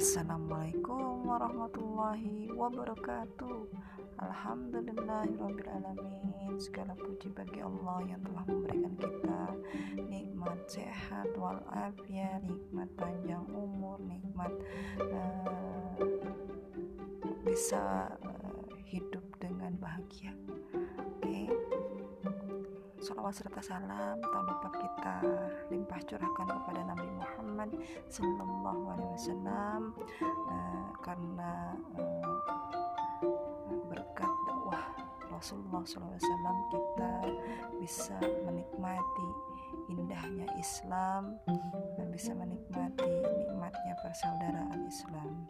Assalamualaikum warahmatullahi wabarakatuh. Alhamdulillahirrabbilalamin Segala puji bagi Allah yang telah memberikan kita Nikmat sehat walafiat Nikmat panjang umur Nikmat uh, Bisa uh, hidup dengan bahagia. Salawat serta salam tak lupa kita limpah curahkan kepada Nabi Muhammad Sallallahu Alaihi Wasallam uh, karena uh, berkat dakwah Rasulullah SAW kita bisa menikmati indahnya Islam dan bisa menikmati nikmatnya persaudaraan Islam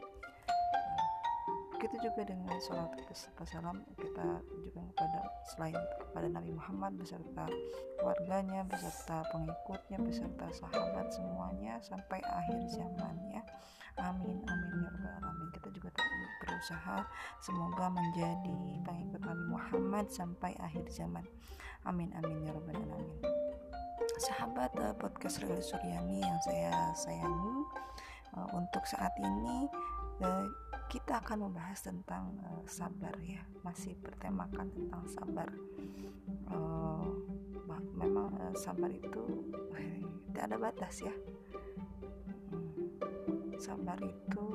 begitu juga dengan sholat salam kita juga kepada selain kepada Nabi Muhammad beserta keluarganya beserta pengikutnya beserta sahabat semuanya sampai akhir zamannya. Amin amin ya rabbal alamin. Kita juga berusaha semoga menjadi pengikut Nabi Muhammad sampai akhir zaman. Amin amin ya rabbal alamin. Sahabat uh, podcast Reli Suryani yang saya sayangi uh, untuk saat ini uh, kita akan membahas tentang uh, sabar ya masih bertemakan tentang sabar. Uh, memang uh, sabar itu tidak ada batas ya. Hmm, sabar itu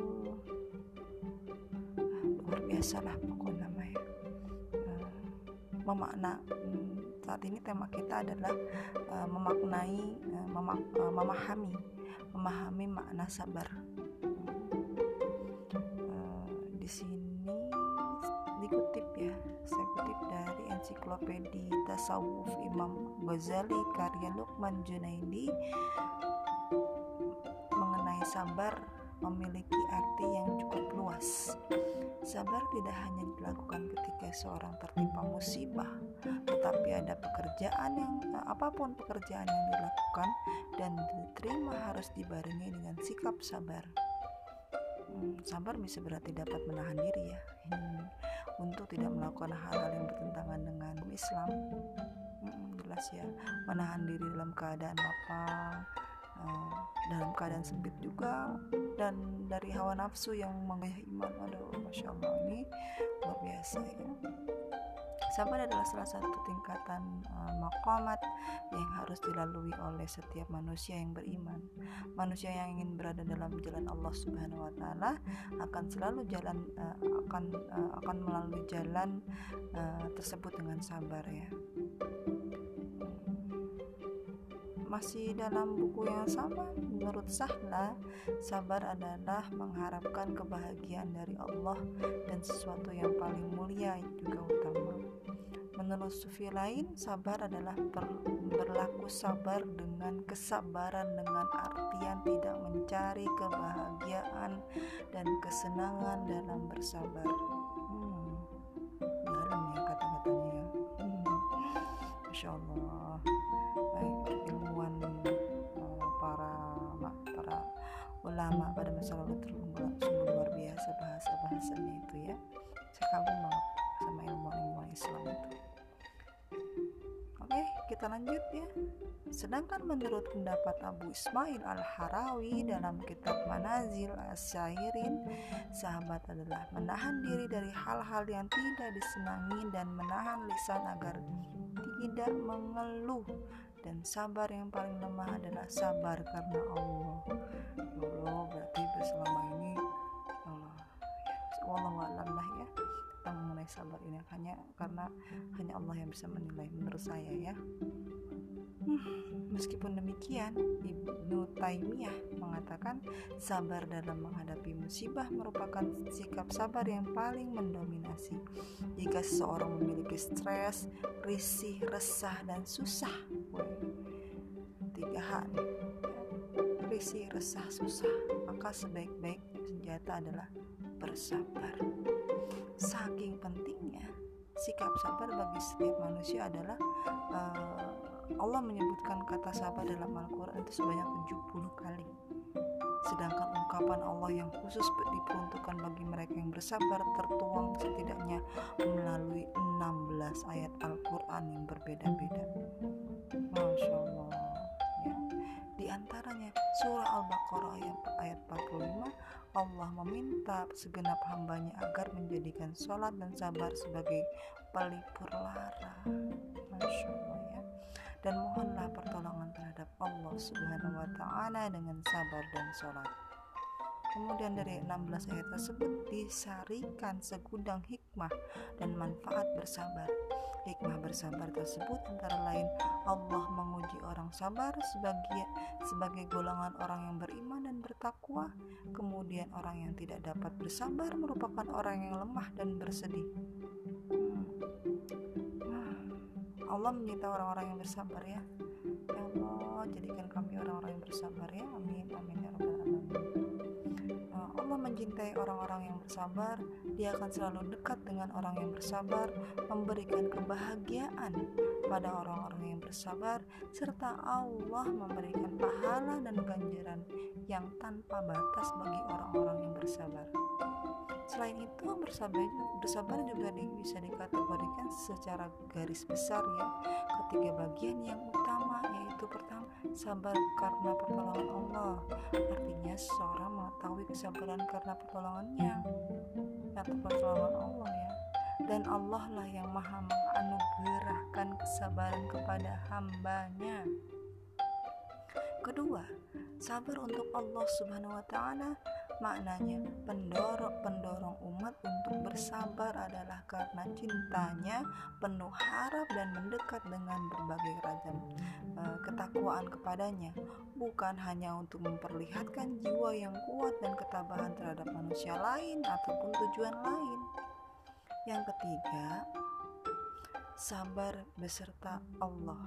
luar biasa lah pokoknya namanya. Uh, memakna hmm, saat ini tema kita adalah uh, memaknai uh, memak uh, memahami memahami makna sabar di sini. Dikutip ya saya kutip dari ensiklopedia tasawuf Imam Ghazali karya Luqman Junaidi. Mengenai sabar memiliki arti yang cukup luas. Sabar tidak hanya dilakukan ketika seorang tertimpa musibah tetapi ada pekerjaan yang apa pun pekerjaan yang dilakukan dan diterima harus dibarengi dengan sikap sabar hmm, sabar bisa berarti dapat menahan diri ya. Hmm, untuk tidak melakukan hal-hal yang bertentangan dengan Islam. Hmm, jelas ya. Menahan diri dalam keadaan lapang uh, dalam keadaan sempit juga. Dan dari hawa nafsu yang menggayah iman aduh masya Allah ini luar biasa ya Sabar adalah salah satu tingkatan uh, maqamat yang harus dilalui oleh setiap manusia yang beriman. Manusia yang ingin berada dalam jalan Allah Subhanahu wa taala akan selalu jalan uh, akan uh, akan melalui jalan uh, tersebut dengan sabar ya. Masih dalam buku yang sama, menurut Sahla, sabar adalah mengharapkan kebahagiaan dari Allah dan sesuatu yang paling mulia juga utama. Menurut sufi lain, sabar adalah ber, berlaku sabar dengan kesabaran dengan artian tidak mencari kebahagiaan dan kesenangan dalam bersabar. Hmm, ulama pada masa lalu sungguh luar biasa bahasa bahasanya itu ya. Saya kagum banget sama ilmuwan-ilmuwan Islam itu kita lanjut ya. Sedangkan menurut pendapat Abu Ismail Al-Harawi dalam kitab Manazil As-Syairin, sahabat adalah menahan diri dari hal-hal yang tidak disenangi dan menahan lisan agar tidak mengeluh dan sabar yang paling lemah adalah sabar karena Allah. Ya Allah berarti selama ini Allah ya, Allah lah ya. Tentang mengenai sabar ini hanya karena hanya Allah yang bisa menilai menurut saya ya. Meskipun demikian Ibnu Taimiyah mengatakan sabar dalam menghadapi musibah merupakan sikap sabar yang paling mendominasi. Jika seseorang memiliki stres risih resah dan susah tiga hal nih risih resah susah maka sebaik-baik senjata adalah bersabar. Saking pentingnya sikap sabar bagi setiap manusia adalah uh, Allah menyebutkan kata sabar dalam Al-Quran itu sebanyak 70 kali. Sedangkan ungkapan Allah yang khusus diperuntukkan bagi mereka yang bersabar tertuang setidaknya melalui 16 ayat Al-Quran yang berbeda-beda meminta segenap hambanya agar menjadikan sholat dan sabar sebagai pelipur lara. Masya Allah ya. Dan mohonlah pertolongan terhadap Allah Subhanahu wa taala dengan sabar dan sholat. Kemudian dari 16 ayat tersebut disarikan segudang hikmah dan manfaat bersabar. Hikmah bersabar tersebut antara lain Allah menguji orang sabar sebagai sebagai golongan orang yang beriman dan bertakwa. Kemudian orang yang tidak dapat bersabar merupakan orang yang lemah dan bersedih. Hmm. Allah menyita orang-orang yang bersabar ya. Ya Allah, jadikan kami orang-orang yang bersabar ya. Amin. Amin ya alamin. Allah mencintai orang-orang yang bersabar, Dia akan selalu dekat dengan orang yang bersabar, memberikan kebahagiaan pada orang-orang yang bersabar, serta Allah memberikan pahala dan ganjaran yang tanpa batas bagi orang-orang yang bersabar. Selain itu, bersabar, bersabar juga bisa dikategorikan secara garis besar ya, ketiga bagian yang utama yaitu pertama sabar karena pertolongan Allah. Artinya seorang mengetahui kesabaran karena pertolongannya. Atau pertolongan Allah ya. Dan Allah lah yang maha menganugerahkan kesabaran kepada hambanya. Kedua sabar untuk Allah subhanahu wa ta'ala maknanya pendorong pendorong umat untuk bersabar adalah karena cintanya penuh harap dan mendekat dengan berbagai ragam uh, ketakwaan kepadanya. Bukan hanya untuk memperlihatkan jiwa yang kuat dan ketabahan terhadap manusia lain ataupun tujuan lain. Yang ketiga sabar beserta Allah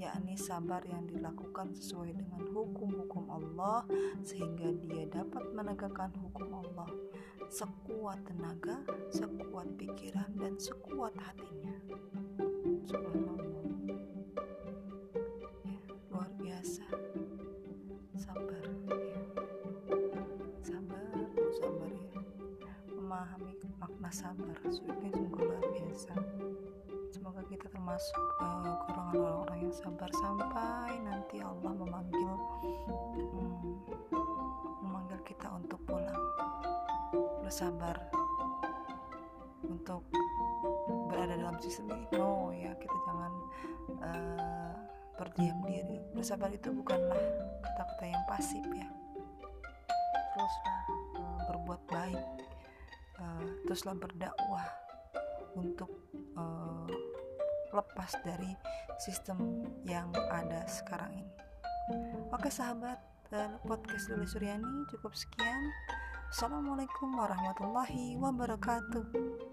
yakni sabar yang dilakukan sesuai dengan hukum-hukum Allah sehingga dia dapat menegakkan hukum Allah sekuat tenaga, sekuat pikiran dan sekuat hatinya. Subhanallah. Ya, luar biasa. Sabar ya. Sabar, sabar ya. Memahami makna sabar sungguh termasuk uh, golongan orang-orang yang sabar sampai nanti Allah memanggil hmm, memanggil kita untuk pulang. Bersabar untuk berada dalam sistem ini. No ya kita jangan uh, berdiam diri. Bersabar itu bukanlah kata-kata yang pasif ya. Teruslah uh, berbuat baik uh, teruslah berdakwah untuk uh, lepas dari sistem yang ada sekarang ini. Oke sahabat, uh, podcast Lili Suryani cukup sekian. Assalamualaikum warahmatullahi wabarakatuh.